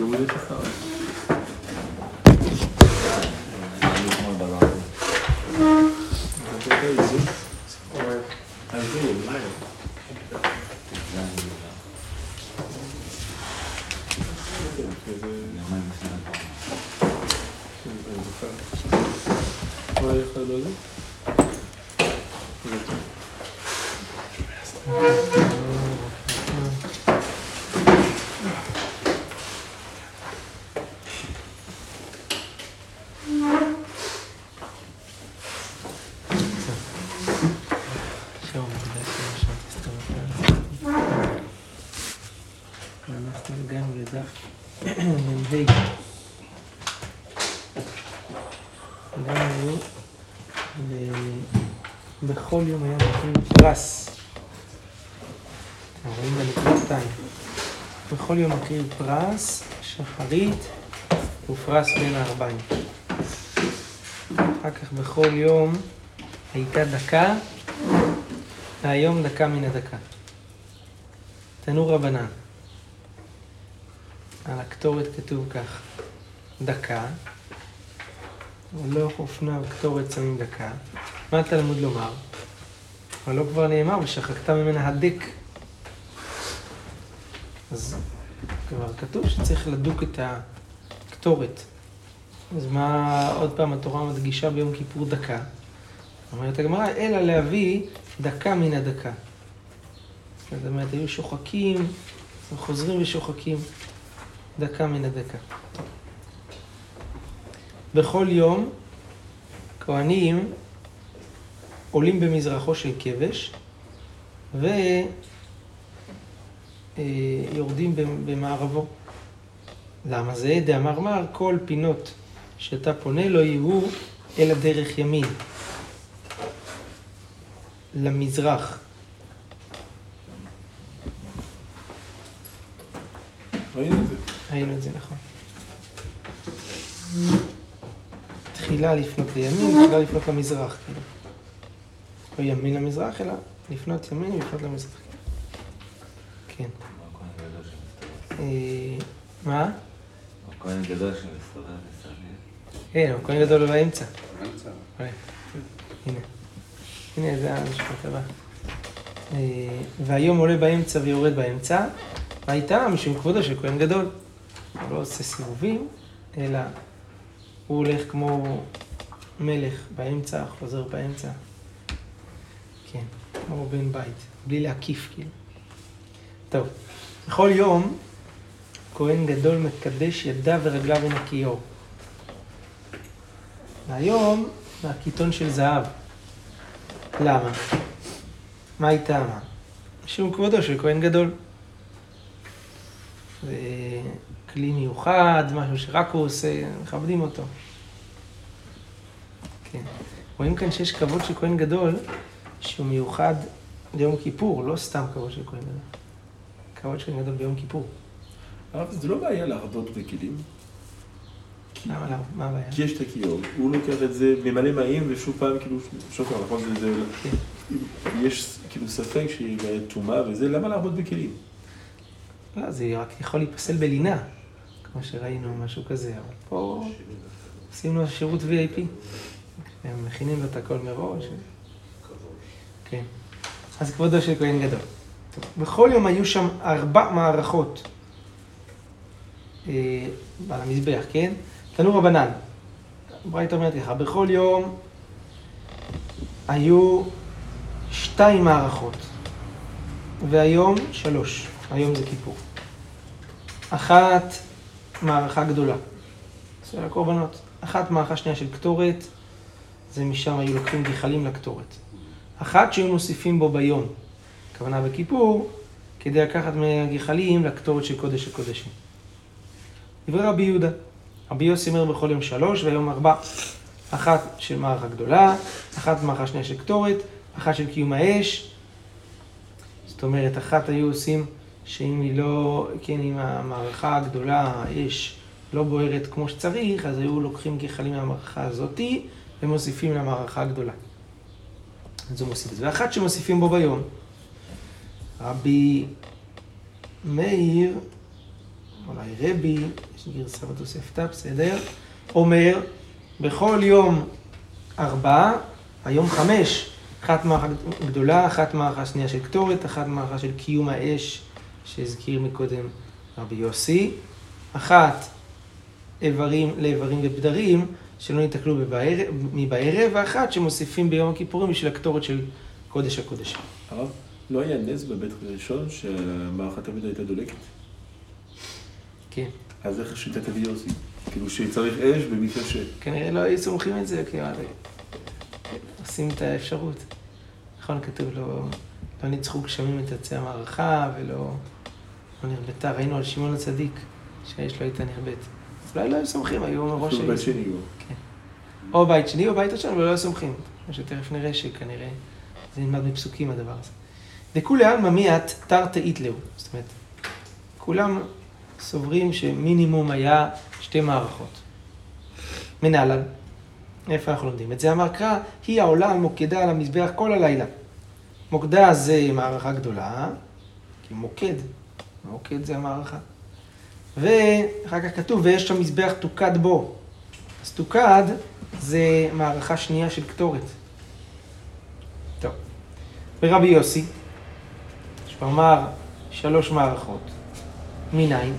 Yolu da çıkarlar. בכל יום היה נותנים פרס. רואים בנקודה שתיים. בכל יום מקריב פרס, שחרית ופרס בין הארבעים. אחר כך בכל יום הייתה דקה והיום דקה מן הדקה. תנור רבנן. על הקטורת כתוב כך, דקה, ולא אופנה וקטורת שמים דקה. מה התלמוד לומר? אבל לא כבר נאמר, ושחקת ממנה הדק. אז כבר כתוב שצריך לדוק את הקטורת. אז מה עוד פעם התורה מדגישה ביום כיפור דקה? אומרת הגמרא, אלא להביא דקה מן הדקה. זאת אומרת, היו שוחקים, חוזרים ושוחקים, דקה מן הדקה. בכל יום, כהנים עולים במזרחו של כבש, ויורדים במערבו. למה זה? דאמר מר, כל פינות שאתה פונה לא יהיו אלא דרך ימין. למזרח. ראינו את זה. ראינו את זה נכון. תחילה לפנות לימין, תחילה לפנות למזרח, כאילו. לא ימין למזרח, אלא לפנות ימין ולפנות למזרח. כן. אה, מה? הכהן הגדול שמסתובב מסביב. כן, הוא כהן גדול באמצע. באמצע. הנה. הנה, זה המשפט הבא. אה, והיום עולה באמצע ויורד באמצע, והייתה משום כבודו של כהן גדול. הוא לא עושה סיבובים, אלא הוא הולך כמו מלך באמצע, חוזר באמצע. כן, כמו בן בית, בלי להקיף כאילו. טוב, בכל יום כהן גדול מקדש ידיו ורגליו ונקיו. והיום מהקיתון של זהב. למה? מה היא טעמה? משום כבודו של כהן גדול. זה כלי מיוחד, משהו שרק הוא עושה, מכבדים אותו. כן. רואים כאן שיש כבוד של כהן גדול, שהוא מיוחד ליום כיפור, לא סתם כבוד של כהן גדול. כבוד של כהן גדול ביום כיפור. הרב, זה לא בעיה להרבות בכלים. למה, למה? מה הבעיה? כי יש את הכיור, הוא לוקח את זה, ממלא מים ושוב פעם כאילו שוקר, נכון? זה, זה, כן. יש כאילו ספק שהיא טומאה וזה, למה להרבות בכלים? לא, זה רק יכול להיפסל בלינה, כמו שראינו, משהו כזה, אבל פה עושים לו שירות VIP. הם מכינים לו את הכל מראש. כן. אז כבודו של כהן גדול. טוב, בכל יום היו שם ארבע מערכות אה, על המזבח, כן? תנור רבנן. ברייתא אומרת ככה, בכל יום היו שתיים מערכות, והיום שלוש. היום זה כיפור. אחת מערכה גדולה, של הקורבנות. אחת מערכה שנייה של קטורת, זה משם היו לוקחים גחלים לקטורת. אחת שהיו מוסיפים בו ביום, הכוונה בכיפור, כדי לקחת מהגחלים לקטורת של קודש הקודשים. דברי רבי יהודה, רבי יוסי אומר בכל יום שלוש והיום ארבע. אחת של מערכה גדולה, אחת מערכה שנייה של קטורת, אחת של קיום האש. זאת אומרת, אחת היו עושים שאם היא לא, כן, אם המערכה הגדולה, האש, לא בוערת כמו שצריך, אז היו לוקחים גחלים מהמערכה הזאתי ומוסיפים למערכה הגדולה. אז הוא מוסיף את זה. ואחת שמוסיפים בו ביום. רבי מאיר אולי רבי, יש גרסה בתוספתא, בסדר, אומר, בכל יום ארבע, היום חמש, אחת מערכה גדולה, אחת מערכה שנייה של קטורת, אחת מערכה של קיום האש, שהזכיר מקודם רבי יוסי, אחת איברים לאיברים ובדרים, שלא ניתקלו מבערב, ואחת שמוסיפים ביום הכיפורים בשביל הקטורת של קודש הקודשים. הרב, לא היה נס בבית ראשון שהמערכה תמיד הייתה דולקת? כן. אז איך שיטת אבי יוסי? כאילו שצריך אש במקרה ש... כנראה לא היו סומכים את זה, כי עושים את האפשרות. נכון, כתוב לא, לא ניצחו גשמים את עצי המערכה ולא לא נרבתה. ראינו על שמעון הצדיק שהאש לא הייתה נרבית. אולי לא היו סומכים, היו מראש... אפילו בית שני או... כן. או בית שני או בית ראשון, אבל לא היו סומכים. כמו שתכף נראה שכנראה זה נלמד מפסוקים הדבר הזה. דכולי עלמא מיעט תרתי איתלהו. זאת אומרת, כולם סוברים שמינימום היה שתי מערכות. מנהלן. איפה אנחנו לומדים? את זה אמר קרא, היא העולה מוקדה על המזבח כל הלילה. מוקדה זה מערכה גדולה, כי מוקד, מוקד זה המערכה. ואחר כך כתוב, ויש שם מזבח תוקד בו. אז תוקד זה מערכה שנייה של קטורת. טוב. ורבי יוסי, שהוא אמר שלוש מערכות. מניין?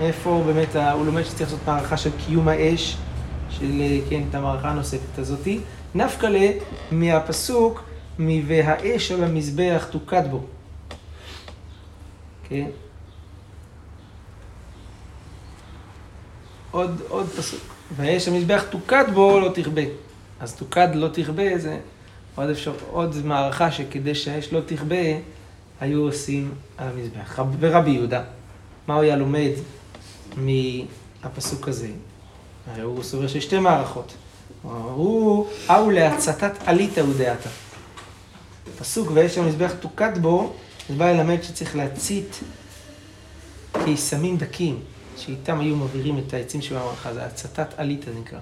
איפה באמת, הוא לומד שצריך לעשות מערכה של קיום האש, של, כן, את המערכה הנוספת הזאתי. נפקא. מהפסוק, מ"והאש על המזבח תוקד בו". כן? עוד, עוד פסוק. והאש המזבח תוקד בו לא תכבה. אז תוקד לא תכבה זה עוד, אפשר, עוד מערכה שכדי שהאש לא תכבה, היו עושים על המזבח. ורבי יהודה, מה הוא היה לומד מהפסוק הזה? הרי הוא סובר שיש שתי מערכות. הוא, אהו להצתת עליתא הוא דעתה. פסוק ויש המזבח תוקד בו, זה בא ללמד שצריך להצית קיסמים דקים, שאיתם היו מבעירים את העצים שבמערכה, זה הצתת עליתא נקרא.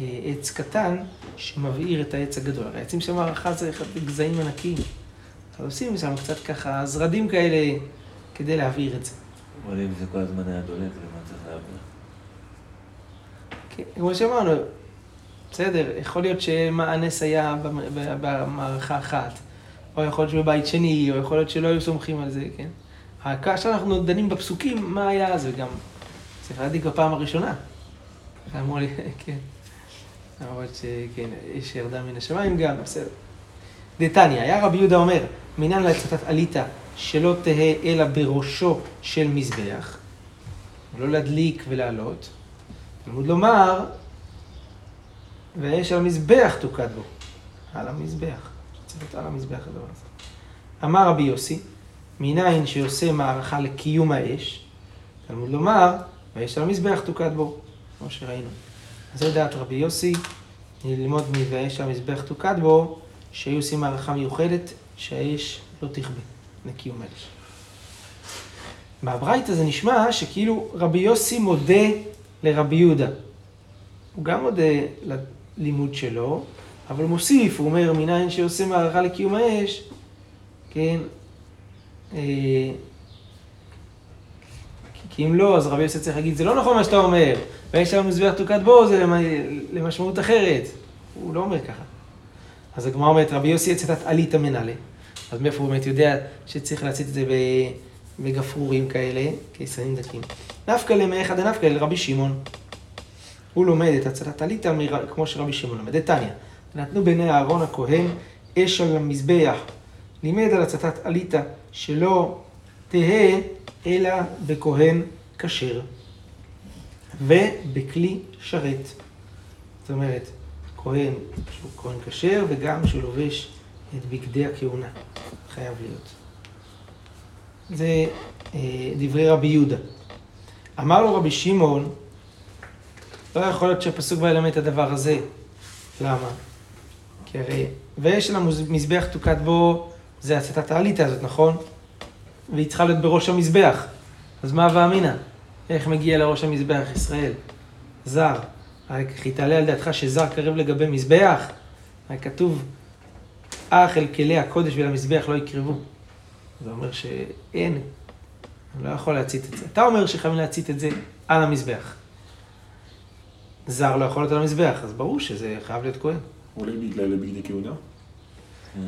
אה, עץ קטן שמבעיר את העץ הגדול. הרי העצים של המערכה זה גזעים ענקיים. אז עושים שם קצת ככה זרדים כאלה כדי להבעיר את זה. אבל אם זה כל הזמן היה דולק, למה צריך להעביר? כן, כמו שאמרנו, בסדר, יכול להיות שהנס היה במערכה אחת, או יכול להיות שבבית שני, או יכול להיות שלא היו סומכים על זה, כן? כאשר אנחנו דנים בפסוקים, מה היה זה גם צריך להדליק בפעם הראשונה. אמרו לי, כן. למרות שכן, איש ירדה מן השמיים גם, בסדר. דתניא, היה רבי יהודה אומר, מניין להצתת עליתא שלא תהא אלא בראשו של מזבח, לא להדליק ולעלות. תלמוד לומר, ויש על המזבח תוקד בו. על המזבח. להיות על המזבח הדבר הזה. אמר רבי יוסי, מניין שעושה מערכה לקיום האש, תלמוד לומר, ויש על המזבח תוקד בו, כמו שראינו. אז זה דעת רבי יוסי, ללמוד מ"ויש על המזבח תוקד בו", שהיו עושים מערכה מיוחדת, שהאש לא תכבה לקיום האש. בברייתא זה נשמע שכאילו רבי יוסי מודה לרבי יהודה. הוא גם מודה ללימוד שלו, אבל הוא מוסיף, הוא אומר, מניין שעושה מערכה לקיום האש, כן, אה, כי אם לא, אז רבי יוסי צריך להגיד, זה לא נכון מה שאתה אומר, ויש לנו מזבח תוקת בו, זה למשמעות אחרת. הוא לא אומר ככה. אז הגמרא אומרת, רבי יוסי יצאת עליתא מנהלה. אז מאיפה הוא באמת יודע שצריך להצית את זה בגפרורים כאלה, קיסרים דקים. נפקא למאיכא דנפקא לרבי שמעון. הוא לומד את הצתת עליתא כמו שרבי שמעון לומד. דתניא, נתנו בעיני אהרון הכהן אש על המזבח. לימד על הצתת עליתא שלא תהא אלא בכהן כשר ובכלי שרת. זאת אומרת, כהן שהוא כהן כשר וגם שהוא לובש את בגדי הכהונה. חייב להיות. זה אה, דברי רבי יהודה. אמר לו רבי שמעון, לא יכול להיות שהפסוק בא ללמד את הדבר הזה. למה? כי הרי, ויש לנו מזבח תוקד בו, זה הצתת העליתה הזאת, נכון? והיא צריכה להיות בראש המזבח. אז מה ואמינא? איך מגיע לראש המזבח ישראל? זר. הרי כי תעלה על דעתך שזר קרב לגבי מזבח? הרי כתוב, אך אל כלי הקודש ולמזבח לא יקרבו. זה אומר שאין הוא לא יכול להצית את זה. אתה אומר שחייבים להצית את זה על המזבח. זר לא יכול להיות על המזבח, אז ברור שזה חייב להיות כהן. אולי בגלל בגדי כהונה?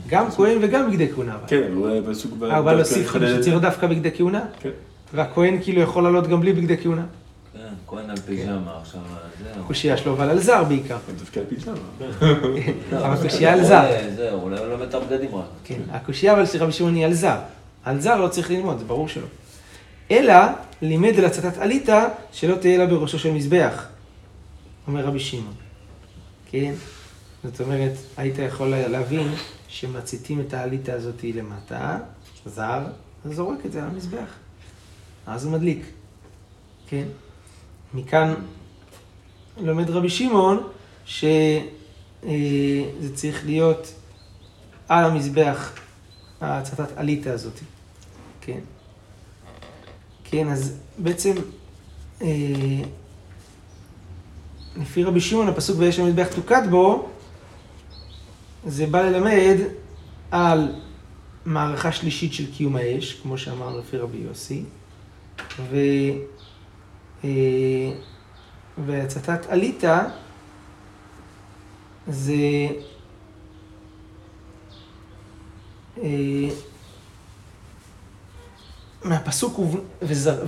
גם כהן וגם בגדי כהונה. אבל. כן, אבל אולי הפסוק... ב- הוא בא דווקא להוסיף את שצריך. דווקא בגדי כהונה? כן. והכהן כאילו יכול לעלות גם בלי בגדי כהונה. כן, כהן על פיג'מה עכשיו, זהו. קושייה שלו, אבל על זר בעיקר. אבל דווקא על פיג'מה. אבל קושייה על זר. זהו, אולי הוא לומד את הבגדים רק. כן, הקושייה אבל של רבי שמעון היא על זר. על זר לא צריך ללמוד, זה ברור שלא. אלא לימד על הצתת עליתה שלא תהיה לה בראשו של מזבח, אומר רבי שמעון. כן? זאת אומרת, היית יכול להבין שמציתים את העליתה הזאת למטה, זר, אז זורק את זה על המזבח. אז הוא מדליק. כן? מכאן לומד רבי שמעון שזה צריך להיות על המזבח הצתת עליתה הזאת. כן. כן, אז בעצם, אה, לפי רבי שמעון, הפסוק ויש המזבח תוקד בו, זה בא ללמד על מערכה שלישית של קיום האש, כמו שאמרנו לפי רבי יוסי, ו... אה, והצתת עליתה זה אה, מהפסוק וב- וזר-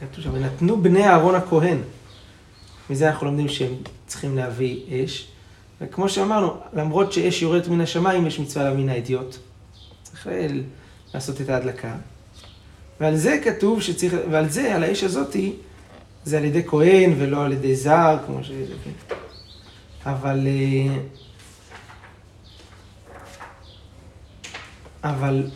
כתוב שם, ונתנו בני אהרון הכהן. מזה אנחנו לומדים שהם צריכים להביא אש. וכמו שאמרנו, למרות שאש יורדת מן השמיים, יש מצווה לה מן האדיוט. צריך לעשות את ההדלקה. ועל זה כתוב שצריך, ועל זה, על האש הזאתי, זה על ידי כהן ולא על ידי זר, כמו ש... אבל... אה, אבל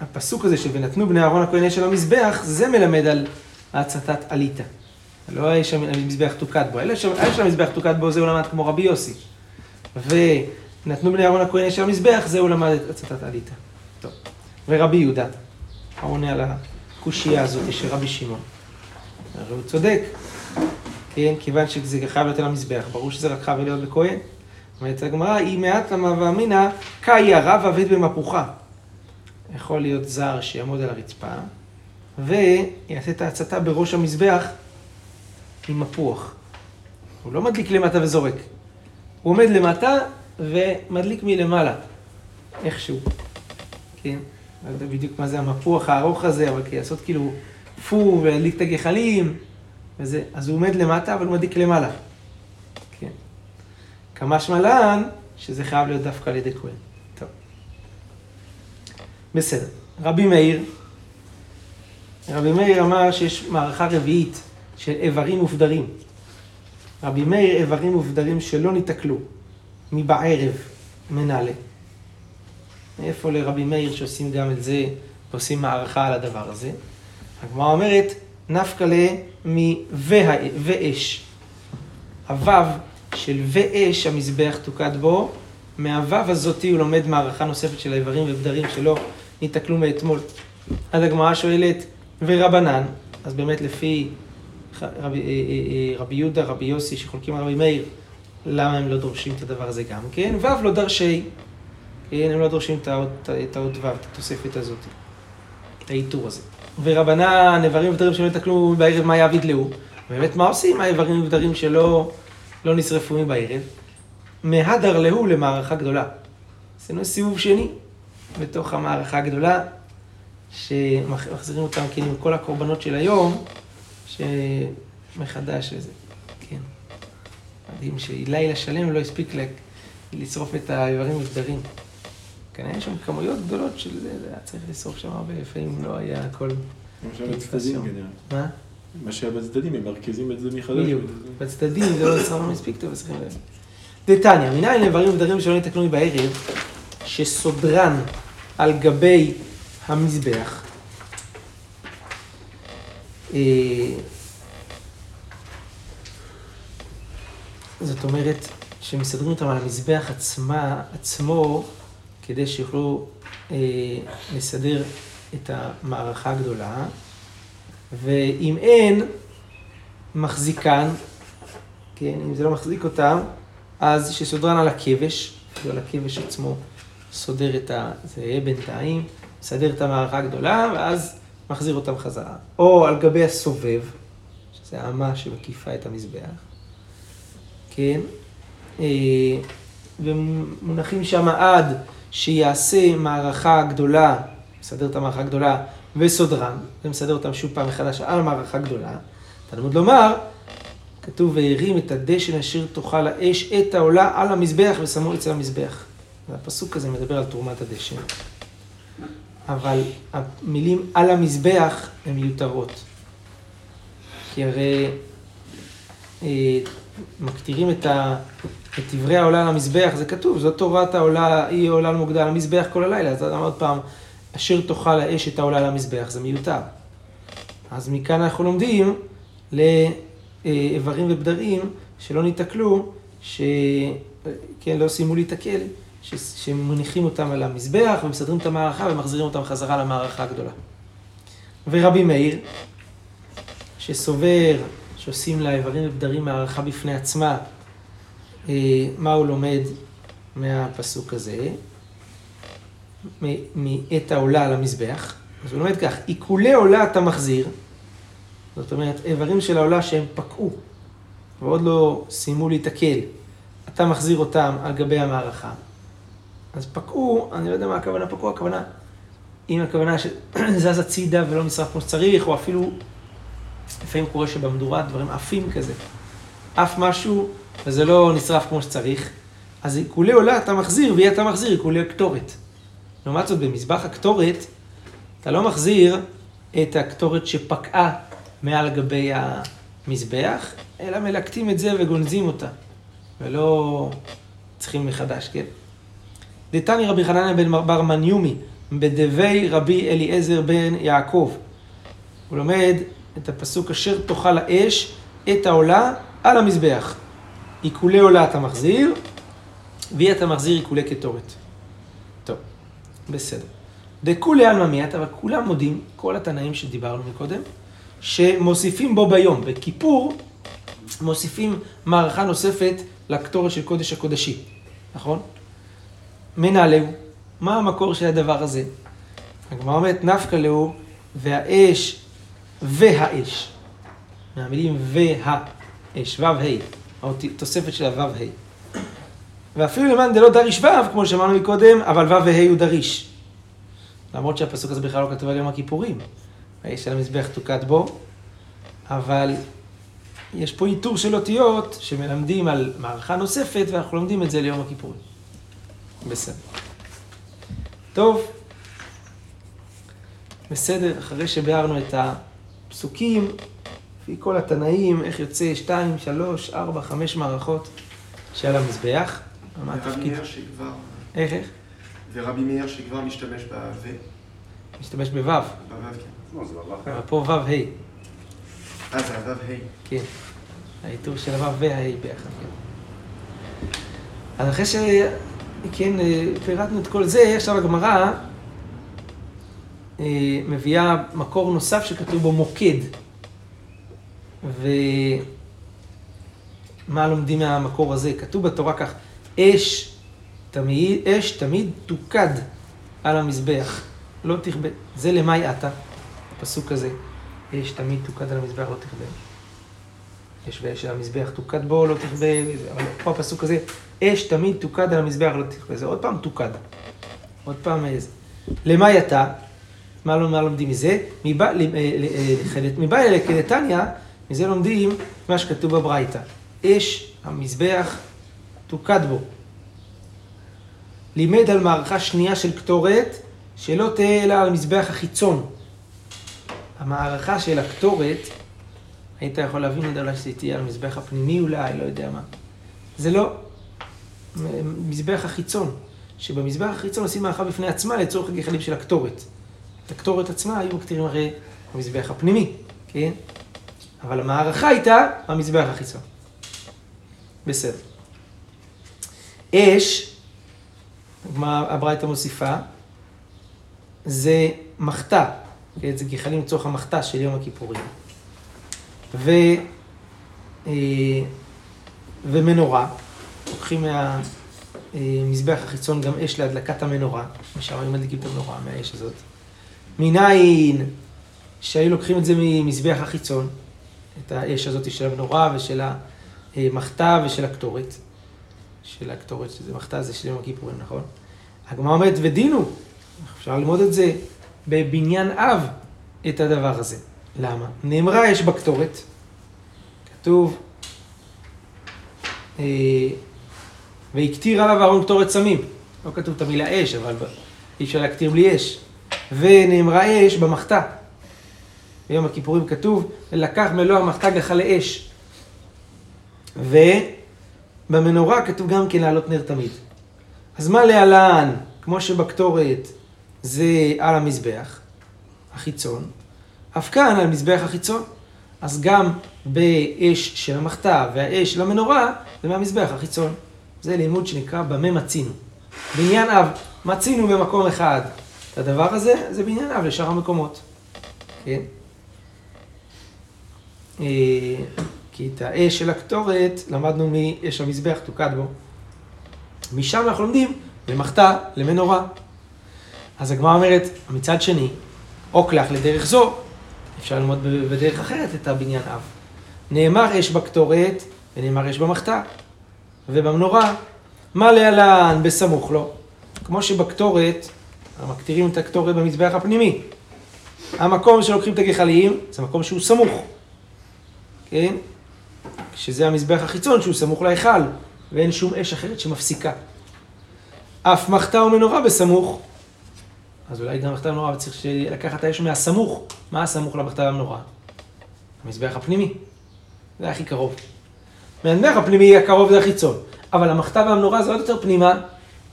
הפסוק הזה של ונתנו בני אהרון הכהן אש על המזבח, זה מלמד על הצתת עליתה. לא האש המזבח תוקד בו, אלא האש המזבח תוקד בו, זה הוא למד כמו רבי יוסי. ונתנו בני אהרון הכהן אש על המזבח, זה הוא למד את הצתת עליתה. טוב. ורבי יהודה, העונה על הקושייה הזאת של רבי שמעון. הרי הוא צודק, כן, כיוון שזה חייב להיות על המזבח, ברור שזה רק חייב להיות בכהן. אומרת הגמרא, היא מעט למה ואמינא, קאי הרב עבד במפוחה. יכול להיות זר שיעמוד על הרצפה, ויעשה את ההצתה בראש המזבח עם מפוח. הוא לא מדליק למטה וזורק. הוא עומד למטה ומדליק מלמעלה, איכשהו. כן? לא יודע בדיוק מה זה המפוח הארוך הזה, אבל כי לעשות כאילו פו ולהדליק את הגחלים, וזה, אז הוא עומד למטה, אבל הוא מדליק למעלה. כן. כמשמע לן, שזה חייב להיות דווקא על ידי כהן. בסדר. רבי מאיר, רבי מאיר אמר שיש מערכה רביעית של איברים מופדרים. רבי מאיר, איברים מופדרים שלא ניתקלו, מבערב מנהלה. מאיפה לרבי מאיר שעושים גם את זה, ועושים מערכה על הדבר הזה? הגמרא אומרת, נפקא לה מ"ואש". הוו של ואש המזבח תוקד בו, מהוו הזאתי הוא לומד מערכה נוספת של האיברים ובדרים שלא ניתקלו מאתמול. אז הגמרא שואלת, ורבנן, אז באמת לפי רבי, אה, אה, רבי יהודה, רבי יוסי, שחולקים על רבי מאיר, למה הם לא דורשים את הדבר הזה גם כן? וו לא דרשי, כן, הם לא דורשים את האות- וו, את התוספת הזאת, את העיטור הזה. ורבנן, איברים ובדרים שלא ניתקלו בערב, מה יעביד להו? באמת, מה עושים האיברים ובדרים שלא לא נשרפו מבערב? מהדר להו למערכה גדולה. עשינו סיבוב שני בתוך המערכה הגדולה, שמחזירים אותם כאילו כל הקורבנות של היום, שמחדש וזה, כן. מדהים שלילה שלם לא הספיק לה- לשרוף את האיברים ובדרים. כנראה יש שם כמויות גדולות של זה, זה היה צריך לשרוף שם הרבה, לפעמים לא היה הכל... מה שהיה בצדדים כנראה. מה? שהיה בצדדים, הם מרכזים את זה מחדש. בדיוק. בצדדים זה לא נשרף מספיק טוב, אז צריכים לב. דתניא, מנין איברים ודרים שלא ניתקנו בערב, שסודרן על גבי המזבח. אה, זאת אומרת, שמסדרים אותם על המזבח עצמה, עצמו, כדי שיוכלו אה, לסדר את המערכה הגדולה, ואם אין מחזיקן, כן, אם זה לא מחזיק אותם, אז שסודרן על הכבש, אפילו על הכבש עצמו סודר את ה... זה יהיה בינתיים, מסדר את המערכה הגדולה, ואז מחזיר אותם חזרה. או על גבי הסובב, שזה האמה שמקיפה את המזבח, כן? אה, ומונחים שם עד שיעשה מערכה גדולה, מסדר את המערכה הגדולה, וסודרן, ומסדר אותם שוב פעם מחדש על מערכה גדולה. תלמוד לומר, כתוב, והרים את הדשן אשר תאכל האש את העולה על המזבח ושמו אצל המזבח. והפסוק הזה מדבר על תרומת הדשן. אבל המילים על המזבח הן מיותרות. כי הרי אה, מקטירים את, ה, את דברי העולה על המזבח, זה כתוב, זאת תורת העולה, היא עולה על מוקדה על המזבח כל הלילה. אז אמר עוד פעם, אשר תאכל האש את העולה על המזבח, זה מיותר. אז מכאן אנחנו לומדים לאיברים ובדרים שלא ניתקלו, שכן, לא סיימו להיתקל, שמניחים אותם על המזבח ומסדרים את המערכה ומחזירים אותם חזרה למערכה הגדולה. ורבי מאיר, שסובר שעושים לאיברים ובדרים מערכה בפני עצמה, אה, מה הוא לומד מהפסוק הזה? מאת העולה על המזבח. אז הוא לומד כך, עיקולי עולה אתה מחזיר, זאת אומרת, איברים של העולה שהם פקעו ועוד לא סיימו להתקל, אתה מחזיר אותם על גבי המערכה. אז פקעו, אני לא יודע מה הכוונה פקעו, הכוונה, אם הכוונה שזז הצידה ולא נשרף כמו שצריך, או אפילו, לפעמים קורה שבמדורה דברים עפים כזה. עף משהו וזה לא נשרף כמו שצריך, אז עיקולי עולה אתה מחזיר, ויהיה אתה מחזיר עיקולי קטורת. לעומת זאת, במזבח הקטורת, אתה לא מחזיר את הקטורת שפקעה מעל גבי המזבח, אלא מלקטים את זה וגונזים אותה, ולא צריכים מחדש, כן? דתני רבי חנניה בן בר מניומי, בדבי רבי אליעזר בן יעקב. הוא לומד את הפסוק אשר תאכל האש את העולה על המזבח. עיקולי עולה אתה מחזיר, ואי אתה מחזיר עיקולי קטורת. טוב, בסדר. דכולי עלמא מיית, אבל כולם מודים, כל התנאים שדיברנו מקודם, שמוסיפים בו ביום. בכיפור מוסיפים מערכה נוספת לקטורת של קודש הקודשי, נכון? מנהלהו, מה המקור של הדבר הזה? הגמרא אומרת, נפקא להו, והאש והאש. מהמילים והאש, ו"ה, התוספת של הו"ה. ואפילו למען דלא דריש ו', כמו שאמרנו מקודם, אבל ו' וה' הוא דריש. למרות שהפסוק הזה בכלל לא כתוב על יום הכיפורים. האש של המזבח תוקד בו, אבל יש פה איתור של אותיות שמלמדים על מערכה נוספת, ואנחנו לומדים את זה ליום הכיפורים. בסדר. טוב, בסדר, אחרי שביארנו את הפסוקים, לפי כל התנאים, איך יוצא שתיים, שלוש, ארבע, חמש מערכות שעל המזבח. מה התפקיד? שכבר... איך, איך? ורבי מאיר שכבר משתמש בו'. משתמש בו'. בו', כן. לא. פה ו' ה'. אה, זה הו' ה'. כן. העיטור של הו' וה' ביחד, כן. אז אחרי ש... כן, אה, פירטנו את כל זה, עכשיו הגמרא אה, מביאה מקור נוסף שכתוב בו מוקד. ומה לומדים מהמקור הזה? כתוב בתורה כך, אש תמיד, אש תמיד תוקד על המזבח, לא תכבה. זה למאי עתה, הפסוק הזה, אש תמיד תוקד על המזבח, לא תכבה. אש ואש על המזבח תוקד בו, לא תכבה, אבל פה הפסוק הזה, אש תמיד תוקד על המזבח, לא תכבה. זה עוד פעם תוקד. עוד פעם איזה. למאי עתה, מה לומדים מזה? מבא אלה כדתניא, מזה לומדים מה שכתוב בברייתא. אש המזבח תוקד בו. לימד על מערכה שנייה של קטורת, שלא תהיה אלא על מזבח החיצון. המערכה של הקטורת, היית יכול להבין את זה אולי שזה תהיה על המזבח הפנימי אולי, לא יודע מה. זה לא. מזבח החיצון, שבמזבח החיצון עושים מערכה בפני עצמה לצורך הגחלים של הקטורת. את הקטורת עצמה היו מקטירים הרי במזבח הפנימי, כן? אבל המערכה הייתה במזבח החיצון. בסדר. אש, מה הברייתא מוסיפה, זה מחטא, כן? זה גחלים לצורך המחטא של יום הכיפורים. ו... אה, ומנורה, לוקחים מהמזבח החיצון גם אש להדלקת המנורה, משם היו מדליקים את המנורה מהאש הזאת. מניין שהיו לוקחים את זה ממזבח החיצון, את האש הזאת של המנורה ושל המחתה ושל הקטורת. של הקטורת, שזה מחתה זה של יום הכיפורים, נכון? הגמרא אומרת, ודינו, אפשר ללמוד את זה בבניין אב, את הדבר הזה. למה? נאמרה אש בקטורת, כתוב, אה, והקטיר עליו אהרון קטורת סמים. לא כתוב את המילה אש, אבל אי אפשר להקטיר בלי אש. ונאמרה אש במחתה. ביום הכיפורים כתוב, ולקח מלוא המחתה גחלי אש. ובמנורה כתוב גם כן לעלות נר תמיד. אז מה להלן, כמו שבקטורת זה על המזבח החיצון, אף כאן על מזבח החיצון. אז גם באש של המחתה והאש של המנורה זה מהמזבח החיצון. זה לימוד שנקרא במה מצינו. בעניין אב, מצינו במקום אחד את הדבר הזה, זה בעניין אב לשאר המקומות. כן? אה, כי את האש של הקטורת למדנו מאש המזבח, תוקד בו. משם אנחנו לומדים למחתה, למנורה. אז הגמרא אומרת, מצד שני, אוקלח לדרך זו, אפשר ללמוד בדרך אחרת את הבניין אב. נאמר אש בקטורת ונאמר אש במחתה. ובמנורה, מה להלן בסמוך לו? כמו שבקטורת, מקטירים את הקטורת במזבח הפנימי. המקום שלוקחים את הגחלים, זה מקום שהוא סמוך. כן? שזה המזבח החיצון שהוא סמוך להיכל, ואין שום אש אחרת שמפסיקה. אף מחתה ומנורה בסמוך, אז אולי גם מחתה ומנורה צריך לקחת את האש מהסמוך. מה הסמוך למחתה והמנורה? המזבח הפנימי. זה הכי קרוב. מהמזבח הפנימי הקרוב זה החיצון, אבל המחתה והמנורה זה עוד יותר פנימה,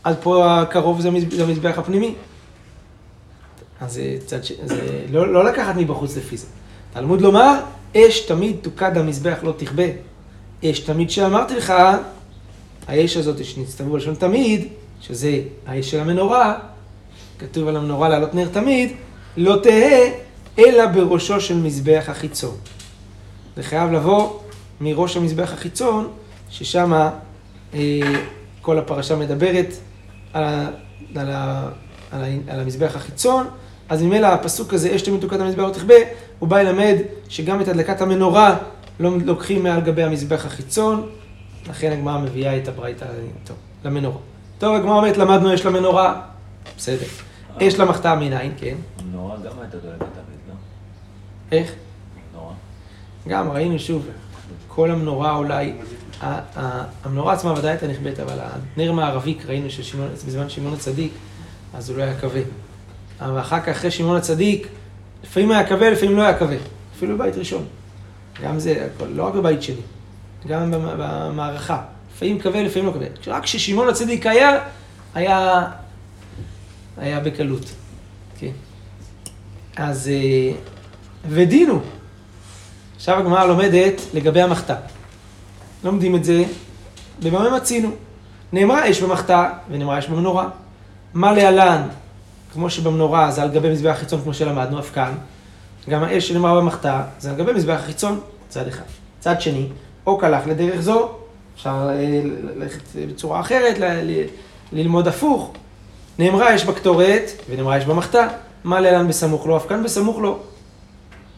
אז פה הקרוב זה המזבח הפנימי. אז צד ש... זה לא, לא לקחת מבחוץ לפי זה. תלמוד לומר, אש תמיד תוקד המזבח לא תכבה. אש תמיד שאמרתי לך, האש הזאת שנצטוו בלשון תמיד, שזה האש של המנורה, כתוב על המנורה לעלות נר תמיד, לא תהא אלא בראשו של מזבח החיצון. זה חייב לבוא מראש המזבח החיצון, ששם אה, כל הפרשה מדברת על, על, על, על המזבח החיצון, אז ממילא הפסוק הזה, אש תמיד תוקעת המזבח תכבה, הוא בא ללמד שגם את הדלקת המנורה לא לוקחים מעל גבי המזבח החיצון, לכן הגמרא מביאה את הברייתא למנורה. טוב, הגמרא אומרת, למדנו אש למנורה, בסדר. אש למחתה מנין, כן. מנורה גם הייתה דולקת תמיד, לא? איך? מנורה. גם ראינו שוב, כל המנורה אולי, המנורה עצמה ודאי הייתה נכבדת, אבל הנר מערבי, ראינו שבזמן שמעון הצדיק, אז הוא לא היה כבה. אבל אחר כך, אחרי שמעון הצדיק, לפעמים היה כבה, לפעמים לא היה כבה. אפילו בבית ראשון. גם זה, לא רק בבית שלי, גם במ- במערכה. לפעמים כבה, לפעמים לא כבה. רק כששמעון הצדיק היה, היה, היה בקלות. כן. אז, אה, ודינו. עכשיו הגמרא לומדת לגבי המחתה. לומדים את זה במה מצינו. נאמרה אש במחתה ונאמרה אש במנורה. מה להלן, כמו שבמנורה זה על גבי מזבח החיצון כמו שלמדנו, אף כאן, גם האש שנאמרה במחתה זה על גבי מזבח החיצון, צד אחד. צד שני, או קלח לדרך זו, אפשר אה, ללכת בצורה אחרת, ללמוד הפוך. נאמרה אש בקטורת ונאמרה אש במחתה. מה להלן בסמוך לו, אף כאן בסמוך לו.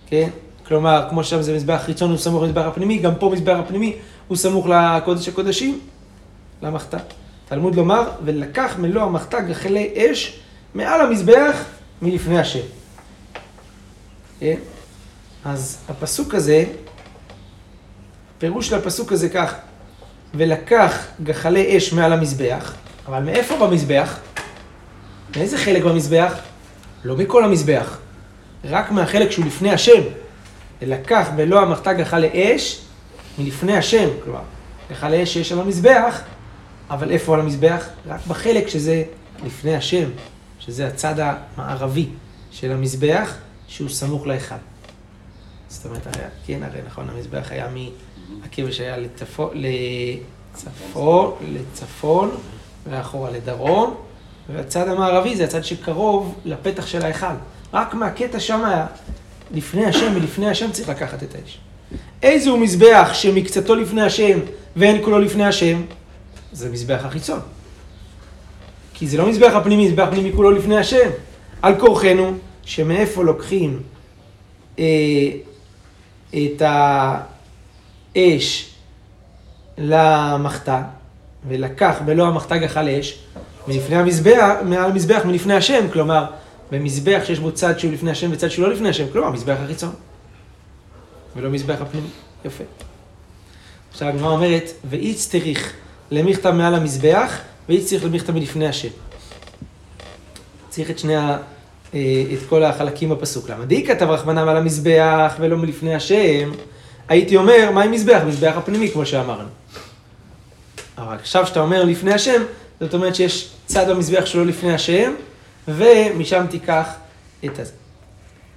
כן? כלומר, כמו שם זה מזבח חיצון, הוא סמוך למזבח הפנימי, גם פה מזבח הפנימי הוא סמוך לקודש הקודשים, למחתה. תלמוד לומר, ולקח מלוא המחתה גחלי אש מעל המזבח מלפני השם. כן? אז הפסוק הזה, הפירוש של הפסוק הזה כך, ולקח גחלי אש מעל המזבח, אבל מאיפה במזבח? מאיזה חלק במזבח? לא מכל המזבח, רק מהחלק שהוא לפני השם. לקח מלוא המחתה גחלי אש מלפני השם, כלומר, גחלי אש שיש על המזבח, אבל איפה על המזבח? רק בחלק שזה לפני השם, שזה הצד המערבי של המזבח, שהוא סמוך להיכל. זאת אומרת, היה, כן, הרי נכון, המזבח היה מהכבש היה לצפון, לצפון, לצפון, ואחורה לדרום, והצד המערבי זה הצד שקרוב לפתח של ההיכל. רק מהקטע שם לפני השם, מלפני השם צריך לקחת את האש. איזה הוא מזבח שמקצתו לפני השם ואין כולו לפני השם? זה מזבח החיצון. כי זה לא מזבח הפנימי, מזבח פנימי כולו לפני השם. על כורחנו, שמאיפה לוקחים אה, את האש למחתה, ולקח בלא המחתה גחל אש, מלפני המזבח, מעל המזבח מלפני השם, כלומר, במזבח שיש בו צד שהוא לפני השם וצד שהוא לא לפני השם, כלומר, מזבח החיצון. ולא מזבח הפנימי. יפה. עכשיו הגמרא אומרת, ואיץ צריך למכתב מעל המזבח, ואיץ צריך למכתב מלפני השם. צריך את שני ה... אה, את כל החלקים בפסוק. למה די כתב רחמנם על המזבח ולא מלפני השם? הייתי אומר, מה עם מזבח? מזבח הפנימי, כמו שאמרנו. אבל עכשיו שאתה אומר לפני השם, זאת אומרת שיש צד במזבח שלו לפני השם, ומשם תיקח את הזה.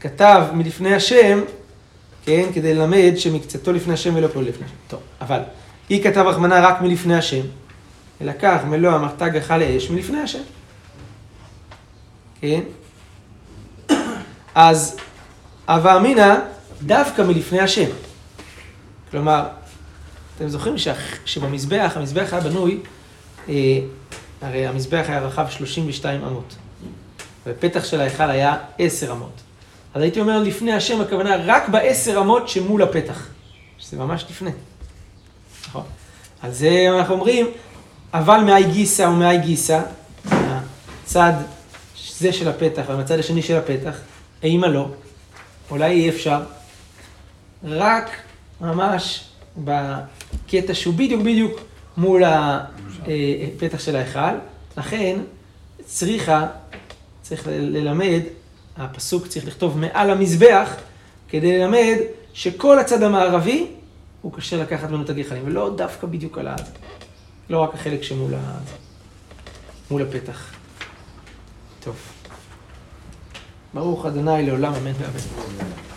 כתב מלפני השם, כן, כדי ללמד שמקצתו לפני השם ולא כל לפני השם. טוב, אבל היא כתב רחמנה רק מלפני השם, ולקח מלוא המחתה גחה לאש מלפני השם. כן? אז הווה אמינא דווקא מלפני השם. כלומר, אתם זוכרים שבמזבח, המזבח היה בנוי, אה, הרי המזבח היה רחב 32 אמות, ופתח של ההיכל היה 10 אמות. אז הייתי אומר לפני השם, הכוונה רק בעשר אמות שמול הפתח, שזה ממש לפני. נכון. על זה אנחנו אומרים, אבל מאי גיסא ומאי גיסא, הצד זה של הפתח והמצד השני של הפתח, האמא לא, אולי אי אפשר, רק ממש בקטע שהוא בדיוק בדיוק מול הפתח של ההיכל, לכן צריכה, צריך ללמד, הפסוק צריך לכתוב מעל המזבח, כדי ללמד שכל הצד המערבי הוא קשה לקחת ממנו את הגחלים, ולא דווקא בדיוק על ה... לא רק החלק שמול ה... מול הפתח. טוב. ברוך אדוני לעולם אמן ואמן.